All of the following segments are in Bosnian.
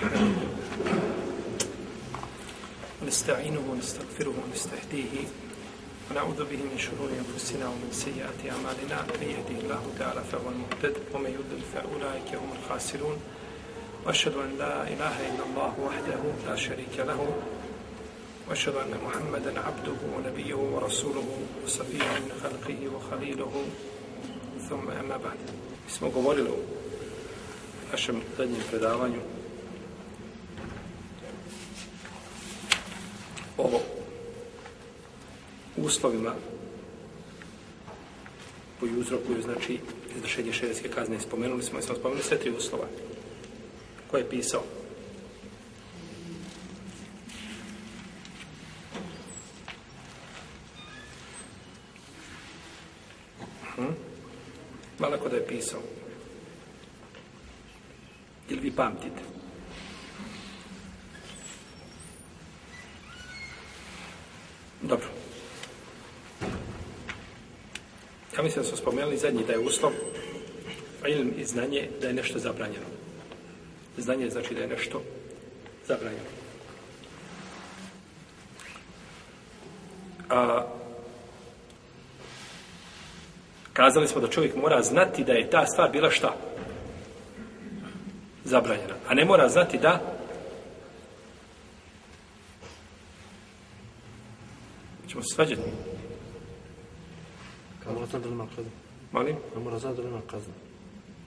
ونستعينه ونستغفره ونستهديه ونعوذ به من شرور أنفسنا ومن سيئات أعمالنا. من يهده الله تعالى فهو المهتد ومن يضلل فأولئك هم الخاسرون. وأشهد أن لا إله إلا الله وحده لا شريك له. وأشهد أن محمدا عبده ونبيه ورسوله وصفيه من خلقه وخليله. ثم أما بعد. اسمه govorili o našem zadnjem predavanju ovo uslovima koji uzrokuju, znači, izvršenje šerijske kazne. Spomenuli smo i smo spomenuli sve tri uslova. Ko je pisao? Hm? Malako da je pisao. Ili vi pamtite? Dobro. Ja mislim da smo spomenuli zadnji da je uslov ilm i znanje da je nešto zabranjeno. Znanje znači da je nešto zabranjeno. A, kazali smo da čovjek mora znati da je ta stvar bila šta? Zabranjena. A ne mora znati da ćemo se svađati. Ne mora znati da ima kazna. Molim? Ne mora znati da kazna.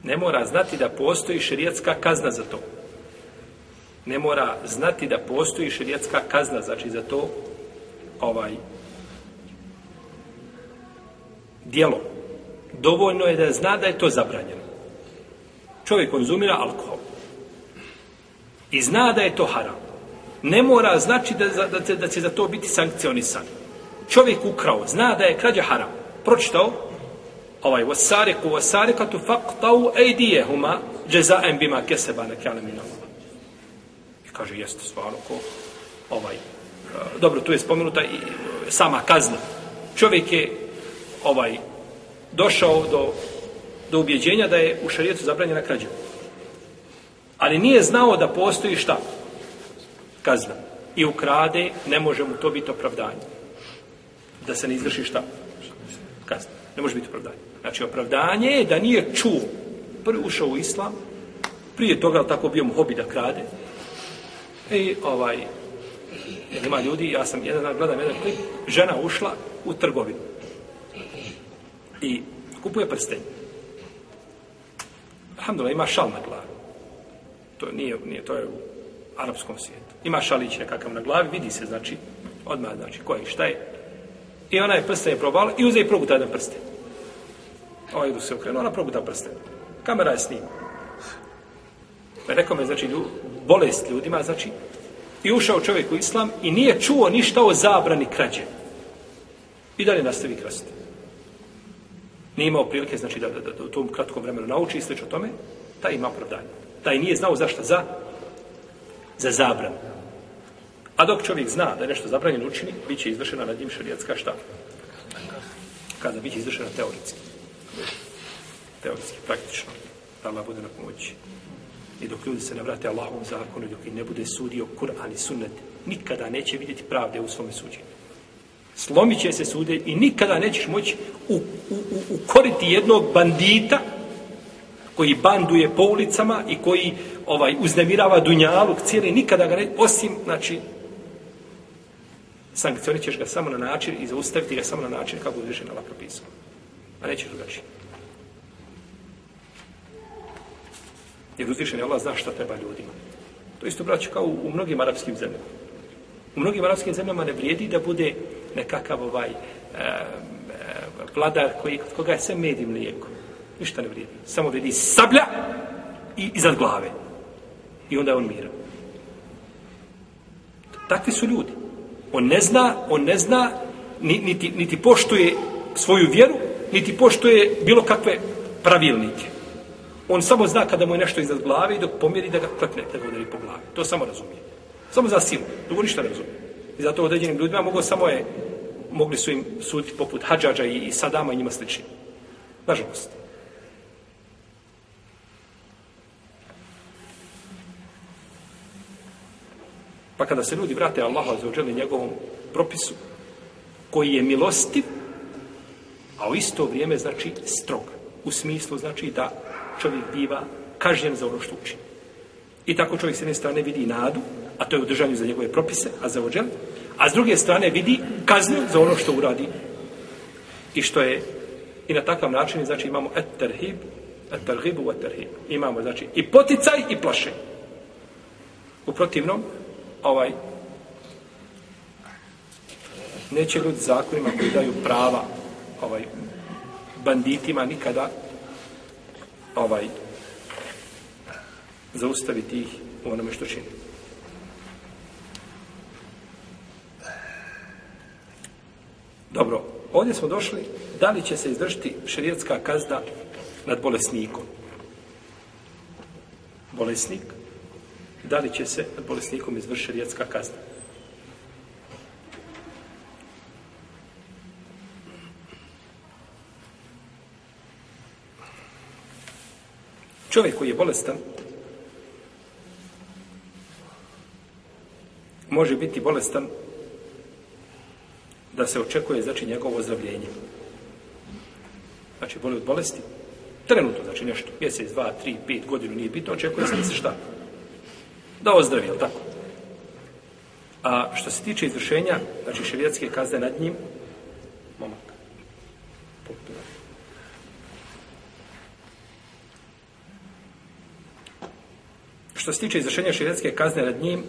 Ne mora znati da postoji šerijatska kazna za to. Ne mora znati da postoji šerijatska kazna, znači za to ovaj dijelo. Dovoljno je da zna da je to zabranjeno. Čovjek konzumira alkohol. I zna da je to haram. Ne mora znači da, da, da, da će za to biti sankcionisan. Čovjek ukrao, zna da je krađa haram. Pročitao, ovaj wasariku wasarikatu faqtau aydihuma jazaan bima kasaba nakala min Allah. I kaže jeste stvarno ko ovaj e, dobro tu je spomenuta i e, sama kazna. Čovjek je ovaj došao do do ubjeđenja da je u šerijetu zabranjena krađa. Ali nije znao da postoji šta? Kazna. I ukrade, ne može mu to biti opravdanje. Da se ne izvrši šta? Kazna. Ne može biti opravdanje. Znači, opravdanje je da nije čuo. Prvi ušao u islam, prije toga tako bio mu hobi da krade. I ovaj, jer ima ljudi, ja sam jedan dan gledam jedan klip, žena ušla u trgovinu. I kupuje prstenje. Alhamdulillah, ima šal na glavi. To nije, nije, to je u arapskom svijetu. Ima šalić nekakav na glavi, vidi se, znači, odmah, znači, ko je šta je. I ona je prsten je probala i uze i proguta jedan prsten. Ovaj idu se okrenuo, ona proguta prsten. Kamera je snima. Rekao me, znači, ljud, bolest ljudima, znači, i ušao čovjek u islam i nije čuo ništa o zabrani krađe. I dalje nastavi krasti. Nije imao prilike, znači, da, da, da, da u tom kratkom vremenu nauči i o tome, taj ima opravdanje. Taj nije znao zašto za, za zabranu. A dok čovjek zna da je nešto zabranjeno učini, bit će izvršena nad njim šarijatska šta? Kada bit će izvršena teoretski. Teoretski, praktično. Da Allah bude na pomoći. I dok ljudi se ne vrate Allahovom zakonu, dok i ne bude sudio Kur'an i sunnet, nikada neće vidjeti pravde u svome suđenju. Slomit će se sude i nikada nećeš moći u, u, u, ukoriti jednog bandita koji banduje po ulicama i koji ovaj uznemirava dunjaluk cijeli, nikada ga ne, osim, znači, sankcionit ćeš ga samo na način i zaustaviti ga samo na način kako je uzvišen Allah propisao. A nećeš drugačije. Jer uzvišen je Allah zna šta treba ljudima. To isto braću, kao u, u mnogim arapskim zemljama. U mnogim arapskim zemljama ne vrijedi da bude nekakav ovaj e, e, vladar koji, kod koga je sve med i mlijeko. Ništa ne vrijedi. Samo vrijedi sablja i iznad glave. I onda je on miran. Takvi su ljudi. On ne zna, on ne zna, niti, niti poštuje svoju vjeru, niti poštuje bilo kakve pravilnike. On samo zna kada mu je nešto iznad glave i dok pomjeri da ga klepne, da ga udari po glavi. To samo razumije. Samo za silu. Drugo ništa ne razumije. I zato određenim ljudima mogu samo je, mogli su im suditi poput Hadžađa i, i Sadama i njima slični. Nažalost. Pa kada se ljudi vrate Allahu za njegovom propisu, koji je milostiv, a u isto vrijeme znači strog. U smislu znači da čovjek biva kažnjen za ono što učini. I tako čovjek s jedne strane vidi nadu, a to je u držanju za njegove propise, a za ođel, a s druge strane vidi kaznu za ono što uradi i što je i na takav način znači imamo et terhib et terhibu et terhib imamo znači i poticaj i plaše u protivnom ovaj neće ljudi zakonima koji daju prava ovaj banditima nikada ovaj zaustaviti ih u onome što čini. Dobro, ovdje smo došli, da li će se izdržiti šerijetska kazda nad bolesnikom? Bolesnik, da li će se nad bolesnikom izvršiti rijetska kazna. Čovjek koji je bolestan, može biti bolestan da se očekuje znači njegovo ozdravljenje. Znači boli od bolesti. Trenutno, znači nešto, mjesec, dva, tri, pet godinu nije bitno, očekuje se da se šta? Da ozdravi, jel tako? A što se tiče izvršenja, znači šerijatske kazne nad njim, momak, potpuno. Što se tiče izvršenja šerijatske kazne nad njim,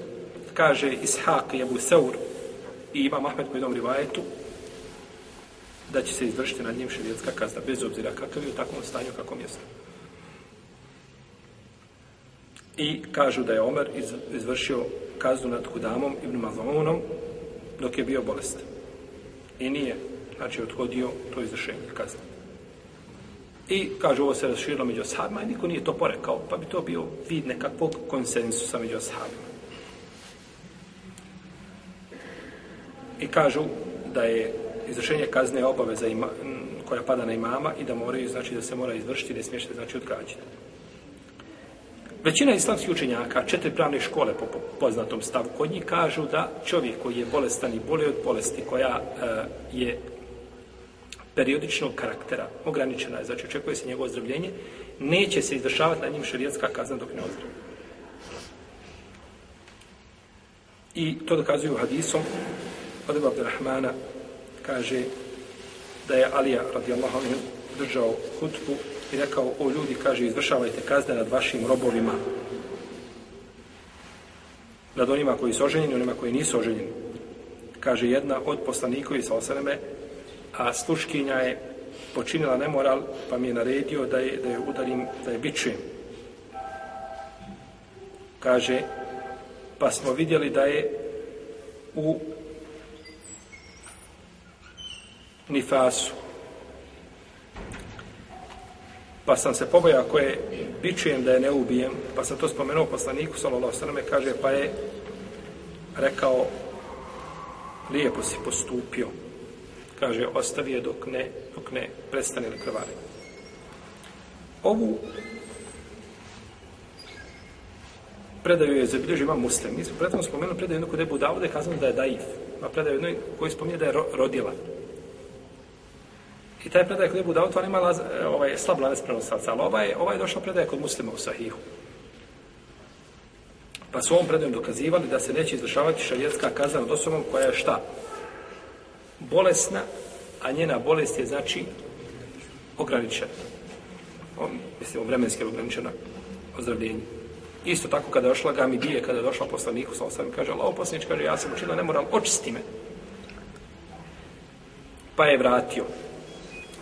kaže Ishaq i Abu Saur i ima Mahmed koji jednom rivajetu da će se izvršiti nad njim širijetska kazna, bez obzira kakav je u takvom stanju, kakvom jeste. I kažu da je Omer izvršio kaznu nad Hudamom ibn Mazonom dok je bio bolestan. I nije, znači, odhodio to izvršenje kazne. I, kaže, ovo se raširilo među ashabima i niko nije to porekao, pa bi to bio vid nekakvog konsensusa među ashabima. I kažu da je izvršenje kazne obaveza ima, koja pada na imama i da moraju, znači da se mora izvršiti, da je znači odgađati. Većina islamskih učenjaka, četiri pravne škole po poznatom stavu, kod njih kažu da čovjek koji je bolestan i bolje od bolesti, koja uh, je periodičnog karaktera, ograničena je, znači očekuje se njegovo ozdravljenje, neće se izvršavati na njim šarijetska kazna dok ne ozdravi. I to dokazuju hadisom od Ibn Abdurrahmana kaže da je Alija radijallahu anhu držao hutbu i rekao o ljudi kaže izvršavajte kazne nad vašim robovima. Nad onima koji su oženjeni onima koji nisu oženjeni. Kaže jedna od poslanikovi sa osaneme a sluškinja je počinila nemoral pa mi je naredio da je, da je udarim da je bičujem kaže pa smo vidjeli da je u nifasu. Pa sam se pobojao ako je bičujem da je ne ubijem, pa sam to spomenuo poslaniku, sallallahu sallam, kaže, pa je rekao, lijepo si postupio. Kaže, ostavi je dok ne, dok ne prestane li krvari. Ovu predaju je zabilježio imam muslim. Mi smo predstavno spomenuli predaju jednu kod Ebu Davude, kazano da je daif. A predaju jednu koji spominje da je rodila. I taj predaj kod Ebu Davud, on ima e, ovaj, slab lanac prenosilaca, ali ovaj, ovaj je došao predaj kod muslima u Sahihu. Pa su ovom predajom dokazivali da se neće izvršavati šarijetska kazna od osobom koja je šta? Bolesna, a njena bolest je znači ograničena. On, mislim, vremenski ograničena ozdravljenje. Isto tako kada je došla Gamidije, kada je došla poslaniku, sa osam, kaže, Allah poslanič, kaže, ja sam učinila nemoral, očisti me. Pa je vratio.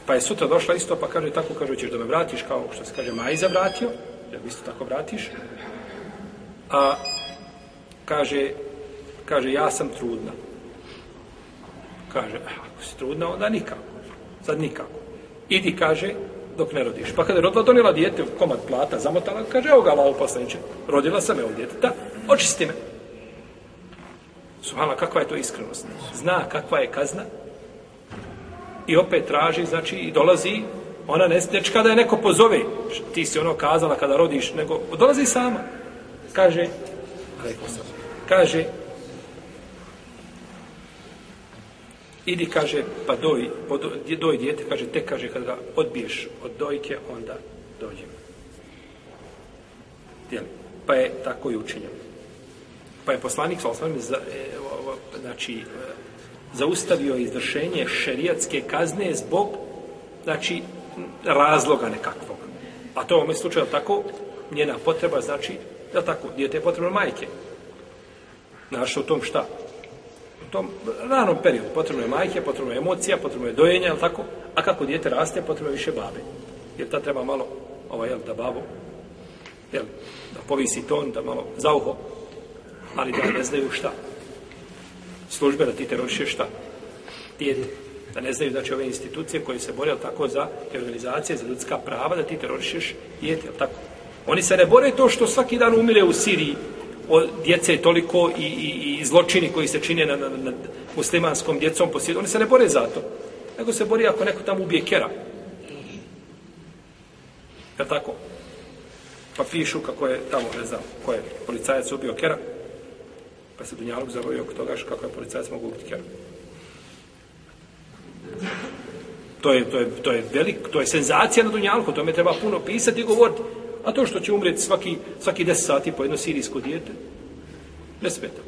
Pa je sutra došla isto, pa kaže tako, kaže, ćeš da me vratiš, kao što se kaže, Majza vratio, da mi isto tako vratiš. A kaže, kaže, ja sam trudna. Kaže, ako si trudna, onda nikako. Sad nikako. Idi, kaže, dok ne rodiš. Pa kada je rodila, donijela dijete, komad plata, zamotala, kaže, evo ga, lao poslaniče, rodila sam evo dijete. Da, očisti me. Subhala, kakva je to iskrenost? Zna kakva je kazna, i opet traži, znači i dolazi, ona ne znači kada je neko pozove, ti si ono kazala kada rodiš, nego dolazi sama. Kaže, kaže, idi, kaže, pa doj, doj, doj djete, kaže, te, kaže, kada ga odbiješ od dojke, onda dođem. Jel? Pa je tako i učinjeno. Pa je poslanik, sa osnovim, e, znači, e, zaustavio izvršenje šerijatske kazne zbog, znači, razloga nekakvog. A to u ovom slučaju tako, njena potreba, znači, da tako, dijete je potrebno majke. Znaš, u tom šta? U tom ranom periodu potrebno je majke, potrebno je emocija, potrebno je dojenje, al tako? A kako dijete raste, potrebno je više babe. Jer ta treba malo, ovaj, jel, da babo, jel, da povisi ton, da malo zauho, ali da ne znaju šta. Službe da ti terorišeš šta? Dijete. Da ne znaju, znači, ove institucije koje se bore, tako, za organizacije, za ljudska prava, da ti terorišeš dijete, jel tako? Oni se ne bore to što svaki dan umire u Siriji, o djece toliko i, i, i zločini koji se čine na, na, na muslimanskom djecom po svijetu. Oni se ne bore za to. Nego se bori ako neko tamo ubije kera. Jel tako? Pa pišu kako je tamo, ne znam, ko je policajac ubio kera. Pa se Dunjaluk zavojio oko toga kako je policajac mogu ubiti kera. To je, to je, to je velik, to je senzacija na Dunjalku, o tome treba puno pisati i govoriti. A to što će umreti svaki, svaki deset sati po jedno sirijsko dijete, ne smeta.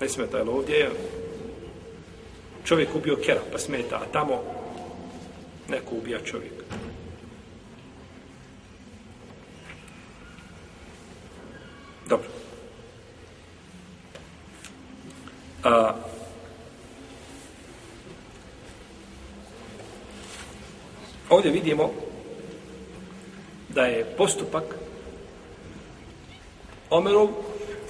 Ne smeta, jer ovdje je čovjek ubio kera, pa smeta, a tamo neko ubija čovjeka. Dobro. A, ovdje vidimo da je postupak Omerov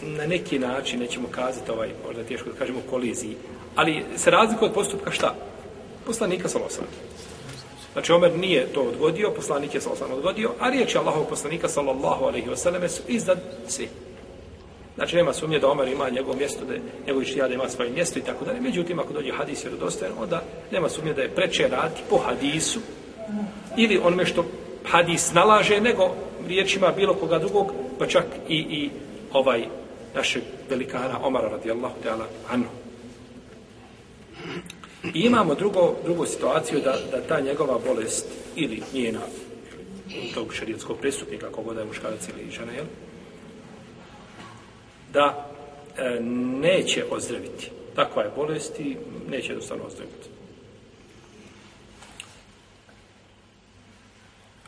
na neki način, nećemo kazati ovaj, možda teško da kažemo koliziji, ali se razlikuje od postupka šta? Poslanika Salosan. Znači, Omer nije to odgodio, poslanik je Salosan odgodio, a riječi Allahov poslanika sallallahu alaihi wasallam su iznad svi. Znači, nema sumnje da Omer ima njegovo mjesto, da njegov štijada ima svoje mjesto i tako dalje. Međutim, ako dođe hadis vjerodostojan, onda nema sumnje da je preče raditi po hadisu ili onome što hadis nalaže, nego riječima bilo koga drugog, pa čak i, i ovaj našeg velikana Omara radijallahu ta'ala anhu. I imamo drugo, drugu situaciju da, da ta njegova bolest ili njena tog šarijetskog prestupnika, kogo je muškarac ili žena, jel? da e, neće ozdraviti. Takva je bolest i neće jednostavno ozdraviti.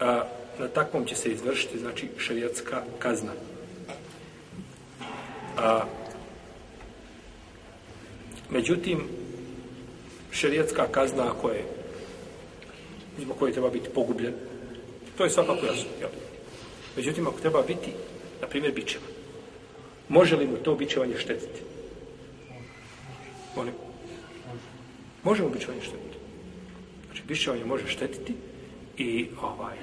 A, na takvom će se izvršiti, znači, šerijatska kazna. A, međutim, šerijatska kazna ako je zbog koje treba biti pogubljen, to je svakako jasno. Jel? Međutim, ako treba biti, na primjer, bićeva, može li mu to bićevanje štetiti? Molim. Može mu bićevanje štetiti. Znači, bićevanje može štetiti, i ovaj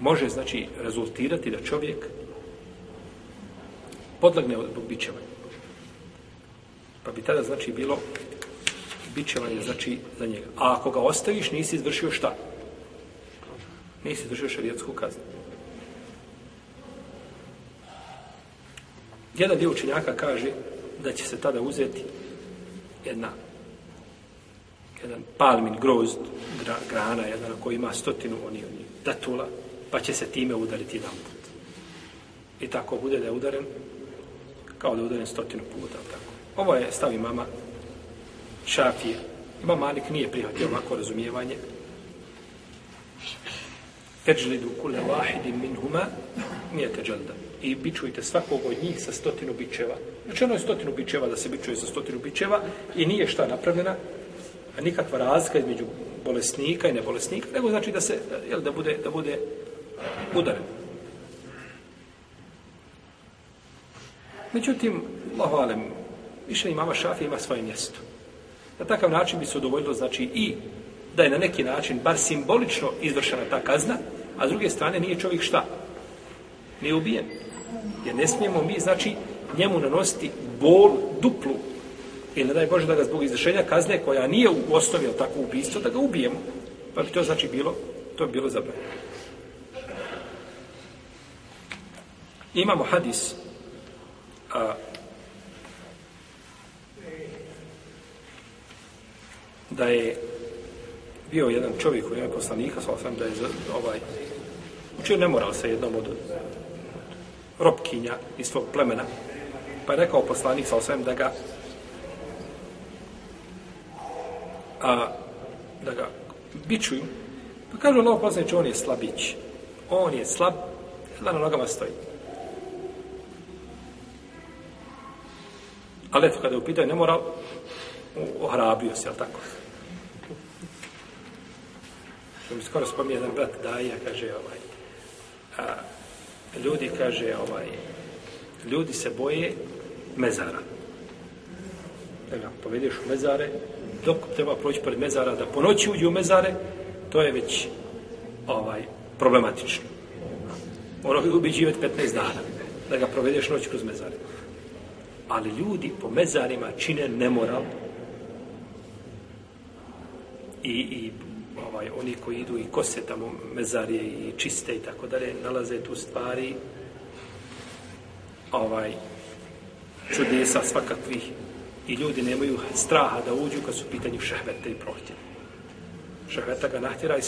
može znači rezultirati da čovjek podlegne od bićevanja. Pa bi tada znači bilo bićevanje znači za njega. A ako ga ostaviš, nisi izvršio šta? Nisi izvršio šarijetsku kaznu. Jedan dio učenjaka kaže da će se tada uzeti jedna jedan palmin grozd gra, grana, jedan koji ima stotinu oni, oni datula, pa će se time udariti jedan put. I tako bude da je udaren, kao da je udaren stotinu puta. Tako. Ovo je stavi mama Šafije. Ima Malik nije prihvatio ovako razumijevanje. Teđlidu kule vahidim min huma nije teđelda. I bičujte svakog od njih sa stotinu bičeva. Znači ono je stotinu bičeva da se bičuje sa stotinu bičeva i nije šta napravljena, nikakva razlika između bolesnika i nebolesnika, nego znači da se, jel, da bude, da bude udaren. Međutim, Allahu alem, više imama Šafija ima svoje mjesto. Na takav način bi se udovoljilo, znači, i da je na neki način, bar simbolično izvršena ta kazna, a s druge strane nije čovjek šta? Nije ubijen. Jer ne smijemo mi, znači, njemu nanositi bol duplu I ne daj Bože da ga zbog izvršenja kazne koja nije u osnovi ili tako ubistvo, da ga ubijemo. Pa bi to znači bilo, to bi bilo zabranjeno. Imamo hadis a, da je bio jedan čovjek u ime poslanika, sa osam da je ovaj, učio nemoral sa jednom od ropkinja iz svog plemena. Pa je rekao poslanik sa osam da ga a, da ga bičuju. Pa kažu Allah poslanič, on je slabić. On je slab, da na nogama stoji. Ali eto, kada je upitao ne mora, ohrabio se, jel tako? Što mi skoro spominje jedan brat Daja, kaže, ovaj, a, ljudi, kaže, ovaj, ljudi se boje mezara. Da ga povedeš u mezare, dok treba proći pored mezara, da po noći uđu u mezare, to je već ovaj problematično. Ono bi živjeti 15 dana, da ga provedeš noć kroz mezare. Ali ljudi po mezarima čine nemoral i, i ovaj, oni koji idu i kose tamo mezarije i čiste i tako dalje, nalaze tu stvari ovaj čudesa svakakvih i ljudi nemaju straha da uđu kad su u pitanju šehvete i prohtje. Šehveta ga natjera i,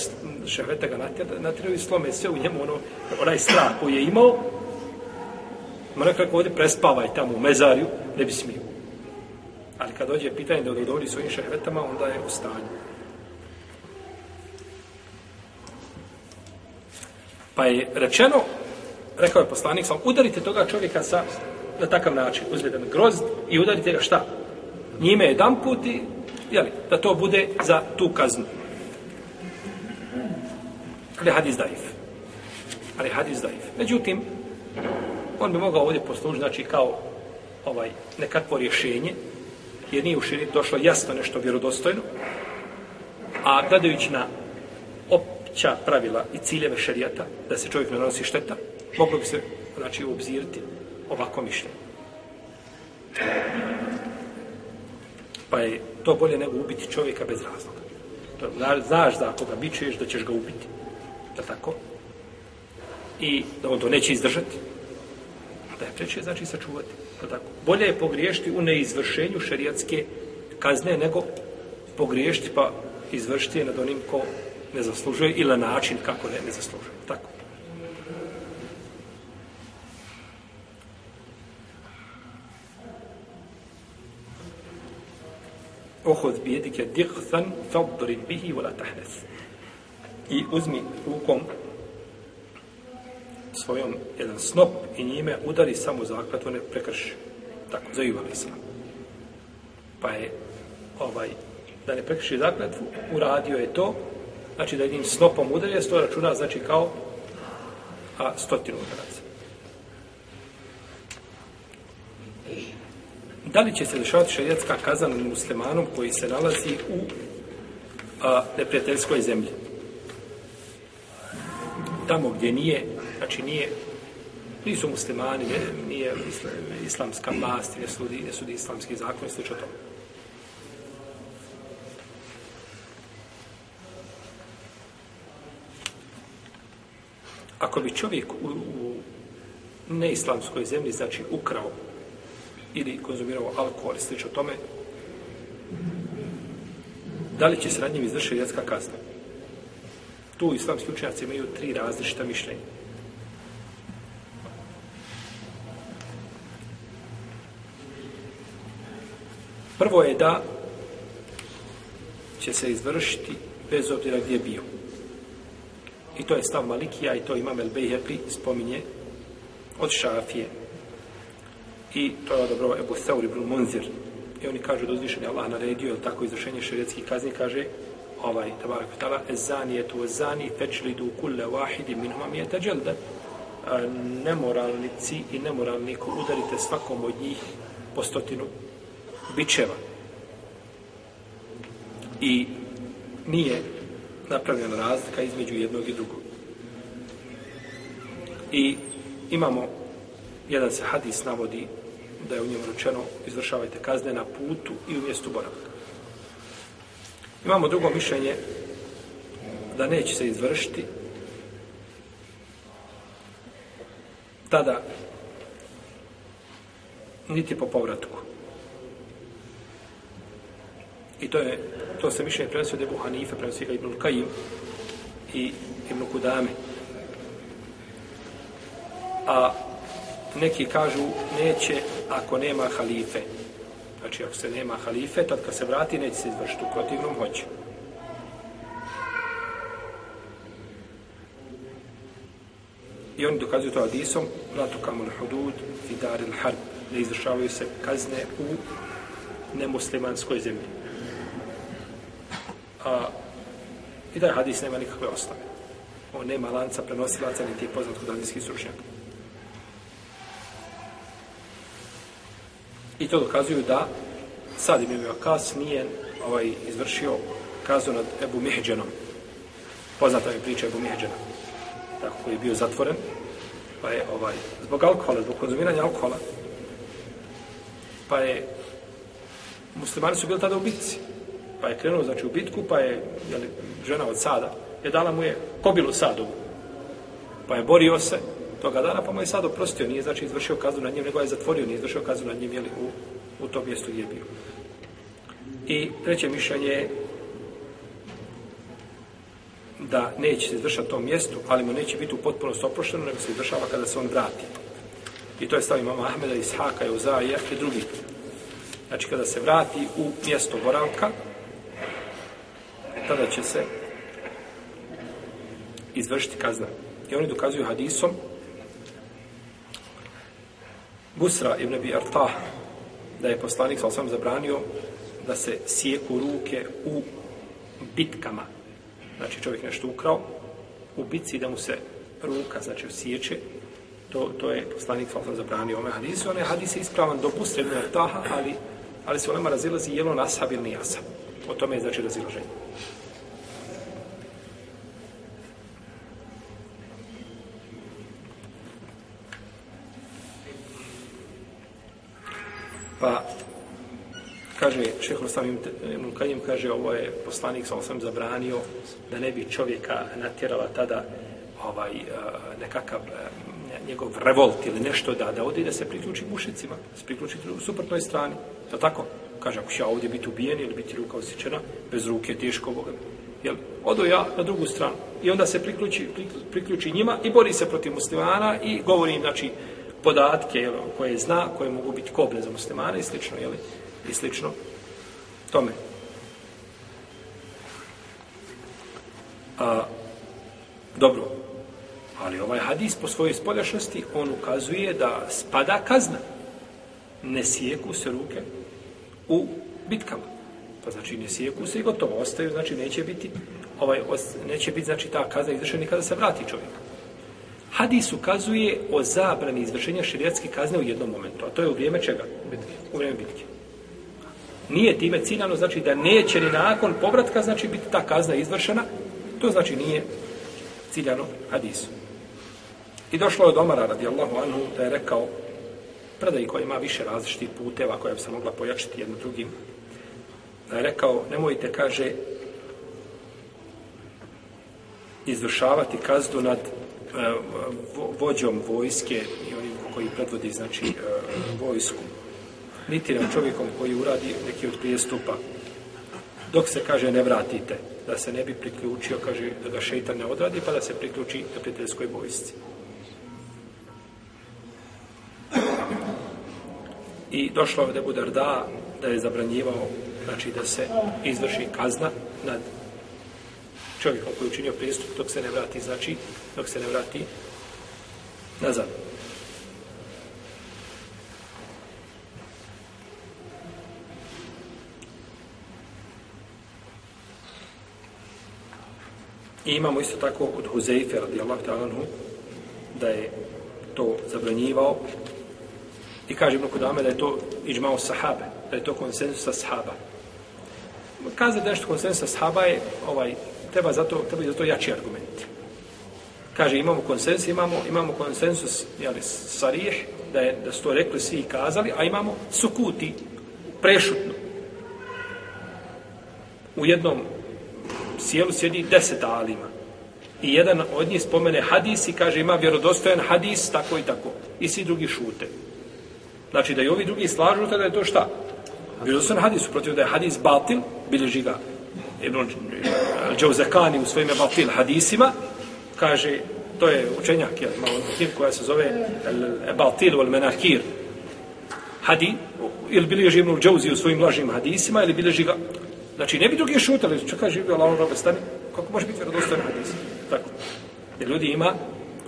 šehveta ga natjera, natjeraju i slome sve u njemu ono, onaj strah koji je imao, Ma nekako ovdje prespavaj tamo u mezarju, ne bi smio. Ali kad dođe pitanje da odgovori svojim šehvetama, onda je u stanju. Pa je rečeno, rekao je poslanik, sam, udarite toga čovjeka sa, na takav način, Uzmite na grozd i udarite ga šta? Njime jedan put i, jeli, da to bude za tu kaznu. Ali hadis daif. Ali hadis daif. Međutim, on bi mogao ovdje poslužiti, znači kao ovaj nekakvo rješenje, jer nije u širi došlo jasno nešto vjerodostojno, a gledajući na opća pravila i ciljeve šerijata, da se čovjek ne nanosi šteta, moglo bi se znači, obzirati ovako mišljenje. Pa je to bolje nego ubiti čovjeka bez razloga. To, znaš da ako ga bičuješ, da ćeš ga ubiti. Da tako? I da on to neće izdržati. Da je preče znači sačuvati. Da tako? Bolje je pogriješiti u neizvršenju šerijatske kazne nego pogriješiti pa izvršiti je nad onim ko ne zaslužuje ili na način kako ne, ne zaslužuje. Tako. Ohod bijedike dihsan fadrin bihi vola tahnes. I uzmi rukom svojom jedan snop i njime udari samo zaklatu, ne prekrši. Tako, zaivali sam Islam. Pa je ovaj, da ne prekrši zakletvu, uradio je to, znači da jednim snopom udari, to računa znači kao a, stotinu udaraca. Da li će se dešavati šarijatska kazna nad muslimanom koji se nalazi u a, neprijateljskoj zemlji? Tamo gdje nije, znači nije, nisu muslimani, ne, nije isla, islamska vlast, ne sudi, ne sudi islamski zakon, i slično tome. Ako bi čovjek u, u neislamskoj zemlji, znači ukrao ili konzumirao alkohol i slično tome, da li će se nad njim izvršiti vjetska kazna? Tu islamski učenjaci imaju tri različita mišljenja. Prvo je da će se izvršiti bez obzira gdje je bio. I to je stav Malikija i to imam El Bejheqi spominje od Šafije. I to je dobro Ebu Theur ibn Munzir. I oni kažu da uzvišen je Allah naredio, je tako izvršenje šerijetskih kazni, kaže ovaj, tabarak ta'ala, ezanijetu ezani fečlidu kulle wahidi minhuma je teđelde. Nemoralnici i nemoralniku udarite svakom od njih po stotinu bičeva. I nije napravljena razlika između jednog i drugog. I imamo jedan se hadis navodi da je u njemu rečeno izvršavajte kazne na putu i u mjestu boravka. Imamo drugo mišljenje da neće se izvršiti tada niti po povratku. I to je, to se mišljenje prenosio od Ebu Hanife, prenosio ga Ibnul Kajim i Ibnul Kudame. A neki kažu neće ako nema halife. Znači ako se nema halife, tad kad se vrati neće se izvršiti u protivnom hoće. I oni dokazuju to hadisom, la kamul hudud i daril harb, ne izvršavaju se kazne u nemuslimanskoj zemlji. A, I da hadis nema nikakve ostave. On nema lanca prenosilaca, niti je poznat kod hadijskih stručnjaka. I to dokazuju da sad im je nije ovaj, izvršio kazu nad Ebu Mihđenom. Poznata mi priča Ebu Mihđena. Tako koji je bio zatvoren. Pa je ovaj, zbog alkohola, zbog konzumiranja alkohola, pa je muslimani su bili tada u bitci. Pa je krenuo znači u bitku, pa je jeli, žena od sada, je dala mu je kobilu sadu. Pa je borio se toga dana, pa mu je sad oprostio, nije znači izvršio kaznu nad njim, nego je zatvorio, nije izvršio kaznu nad njim, jeli, u, u tom mjestu gdje je bio. I treće mišljenje je da neće se izvršati tom mjestu, ali mu neće biti u potpunosti oprošteno, nego se izvršava kada se on vrati. I to je stav imama Ahmeda, Ishaka, Uzaija i drugi. Znači, kada se vrati u mjesto boravka, tada će se izvršiti kazna. I oni dokazuju hadisom Busra ibn Abi Artah da je poslanik sa osam zabranio da se sijeku ruke u bitkama. Znači čovjek nešto ukrao u bitci da mu se ruka, znači sjeće, to, to je poslanik sa osam zabranio ome hadisu. One hadise ispravan do Busra ibn Artaha, ali, ali se onama razilazi jelo nasab ili nijasab. O tome je znači razilaženje. Pa, kaže, šehol Osam Ibn Kajim, kaže, ovo je poslanik sa osam zabranio da ne bi čovjeka natjerala tada ovaj, eh, nekakav eh, njegov revolt ili nešto da da ode da se priključi mušicima, da se priključi u suprotnoj strani. Je tako? Kaže, ako ću ja ovdje biti ubijen ili biti ruka osjećena, bez ruke, teško Boga. Jel? Odo ja na drugu stranu. I onda se priključi, priključi njima i bori se protiv muslimana i govori im, znači, podatke jel, koje zna, koje mogu biti kobne za muslimane i slično, jel, i slično tome. A, dobro, ali ovaj hadis po svojoj spoljašnosti, on ukazuje da spada kazna. Ne sijeku se ruke u bitkama. Pa znači ne sijeku se i gotovo ostaju, znači neće biti ovaj neće biti znači ta kazna izvršena kada se vrati čovjek. Hadis ukazuje o zabrani izvršenja širijatske kazne u jednom momentu, a to je u vrijeme čega? U vrijeme bitke. Nije time ciljano, znači da neće ni nakon povratka, znači biti ta kazna izvršena, to znači nije ciljano hadisu. I došlo je od Omara radijallahu anhu da je rekao predaj koja ima više različitih puteva koja bi se mogla pojačiti jedno drugim. Da je rekao, nemojte, kaže, izvršavati kaznu nad eh, vođom vojske i onim koji predvodi znači eh, vojsku niti nad čovjekom koji uradi neki od prijestupa dok se kaže ne vratite da se ne bi priključio kaže da ga šeitan ne odradi pa da se priključi na prijateljskoj vojsci i došlo je Debu Darda da je zabranjivao znači da se izvrši kazna nad čovjekom koji je učinio pristup dok se ne vrati, znači, dok se ne vrati nazad. I imamo isto tako od Huzeife, radijallahu ta'ala da je to zabranjivao i kaže Ibn Kudame da je to iđmao sahabe, da je to konsensus sahaba. da nešto konsensus sahaba je ovaj, treba zato treba zato jači argument. Kaže imamo konsensus, imamo imamo konsensus, je li sarih da je da su to rekli svi i kazali, a imamo sukuti prešutno. U jednom sjelu sjedi deset alima. I jedan od njih spomene hadis i kaže ima vjerodostojan hadis, tako i tako. I svi drugi šute. Znači da i ovi drugi slažu, tada je to šta? Vjerodostojan hadis, protiv da je hadis batil, bilježi ga Ibn Džauzekani u svojim batil hadisima, kaže, to je učenjak, je, malo knjig koja se zove Batil wal Menakir, hadi, ili bilježi Ibn Džauzi u svojim lažnim hadisima, ili bilježi ga, znači ne bi drugi šutali, što kaže, živio Allah, ono, robe, stani, kako može biti vjerodostojan hadis? Tako. Jer ljudi ima,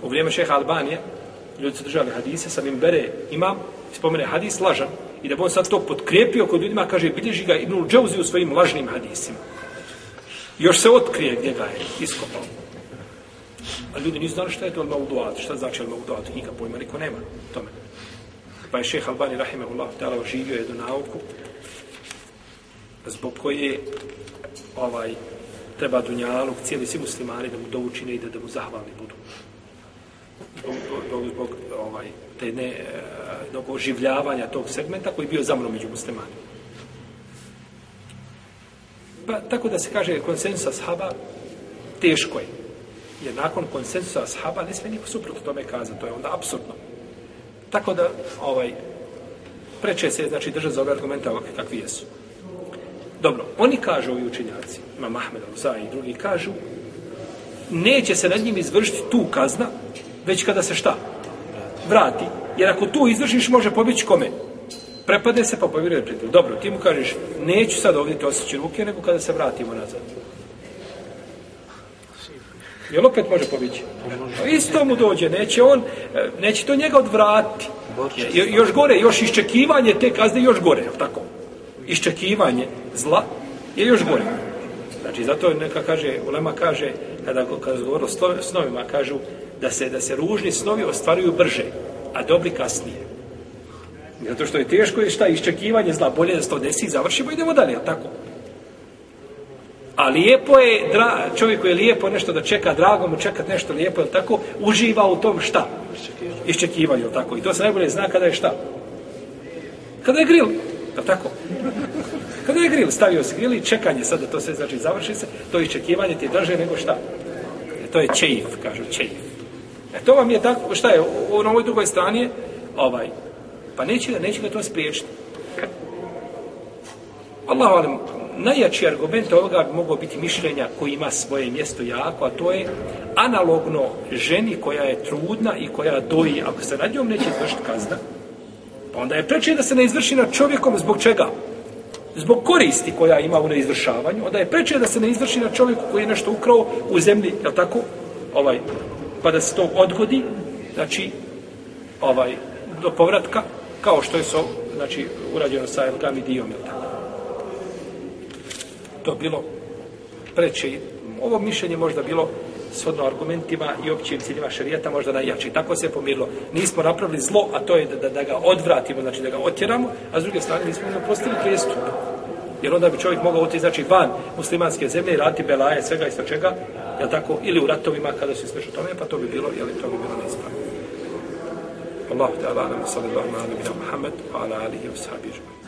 u vrijeme šeha Albanije, ljudi su držali hadise, sam im bere imam, spomene hadis lažan, i da bi on sad to potkrijepio kod ljudima, kaže, bilježi ga Ibnul Džauzi u svojim lažnim hadisima. Još se otkrije gdje ga je iskopao. A ljudi nisu znali šta je to al-mauduat, šta znači al-mauduat, nikak pojma, niko nema tome. Pa je šeha Albani, rahimahullah, dala živio jednu nauku, zbog koje ovaj, treba Dunjaluk, cijeli svi muslimani da mu doučine i da, da mu zahvalni budu. Zbog, zbog, zbog ovaj, te ne, uh, oživljavanja tog segmenta koji je bio zamro među muslimanima. Pa tako da se kaže konsensus ashaba teško je. Jer nakon konsensusa ashaba ne sve niko suprot tome kazati. To je onda absurdno. Tako da ovaj preče se znači drža za ove argumente ovakve kakvi jesu. Dobro, oni kažu ovi učenjaci, ima Mahmed al i drugi kažu, neće se nad njim izvršiti tu kazna, već kada se šta? Vrati. Jer ako tu izvršiš, može pobjeći kome? Prepade se pa povjeruje prijatelj. Dobro, ti mu kažeš, neću sad ovdje te osjeći ruke, nego kada se vratimo nazad. Jel opet može pobići? Isto mu dođe, neće on, e, neće to njega odvratiti. Još gore, još iščekivanje te kazne još gore, je tako? Iščekivanje zla je još gore. Znači, zato neka kaže, Ulema kaže, kada, kada govori o snovima, kažu da se, da se ružni snovi ostvaruju brže, a dobri kasnije. Zato što je teško je šta, iščekivanje zla, bolje da se to desi i završimo, idemo dalje, tako? A lijepo je, dra, čovjek koji je lijepo nešto da čeka, drago mu čekat nešto lijepo, je tako, uživa u tom šta? Iščekivanje, je tako? I to se najbolje zna kada je šta? Kada je grill, je tako? Kada je grill, stavio se grill i čekanje sad da to sve znači završi se, to iščekivanje ti je drže nego šta? E, to je čeif, kažu, čeif. E to vam je tako, šta je, u, u ovoj drugoj strani je, ovaj, pa neće ga, neće ga to spriječiti. Allah, ali, najjači argument ovoga bi mogao biti mišljenja koji ima svoje mjesto jako, a to je analogno ženi koja je trudna i koja doji, ako se nad njom neće izvršiti kazna, pa onda je preče da se ne izvrši nad čovjekom zbog čega? Zbog koristi koja ima u neizvršavanju, onda je preče da se ne izvrši nad čovjeku koji je nešto ukrao u zemlji, je tako? Ovaj, pa da se to odgodi, znači, ovaj, do povratka, kao što je so, znači, urađeno sa Elgami Dijom, je tako? to bilo preče. Ovo mišljenje možda bilo shodno argumentima i općim ciljima šarijata možda najjači. Tako se je pomirilo. Nismo napravili zlo, a to je da, da, da ga odvratimo, znači da ga otjeramo, a s druge strane nismo nam postali prijestup. Jer onda bi čovjek mogao otići znači, van muslimanske zemlje i raditi belaje, svega i sva čega, jel tako, ili u ratovima kada se smeš tome, pa to bi bilo, jel to bi bilo neispravno. Allahu ta'ala, sallallahu alaihi wa sallam, Muhammed, wa ala alihi wa sahbihi.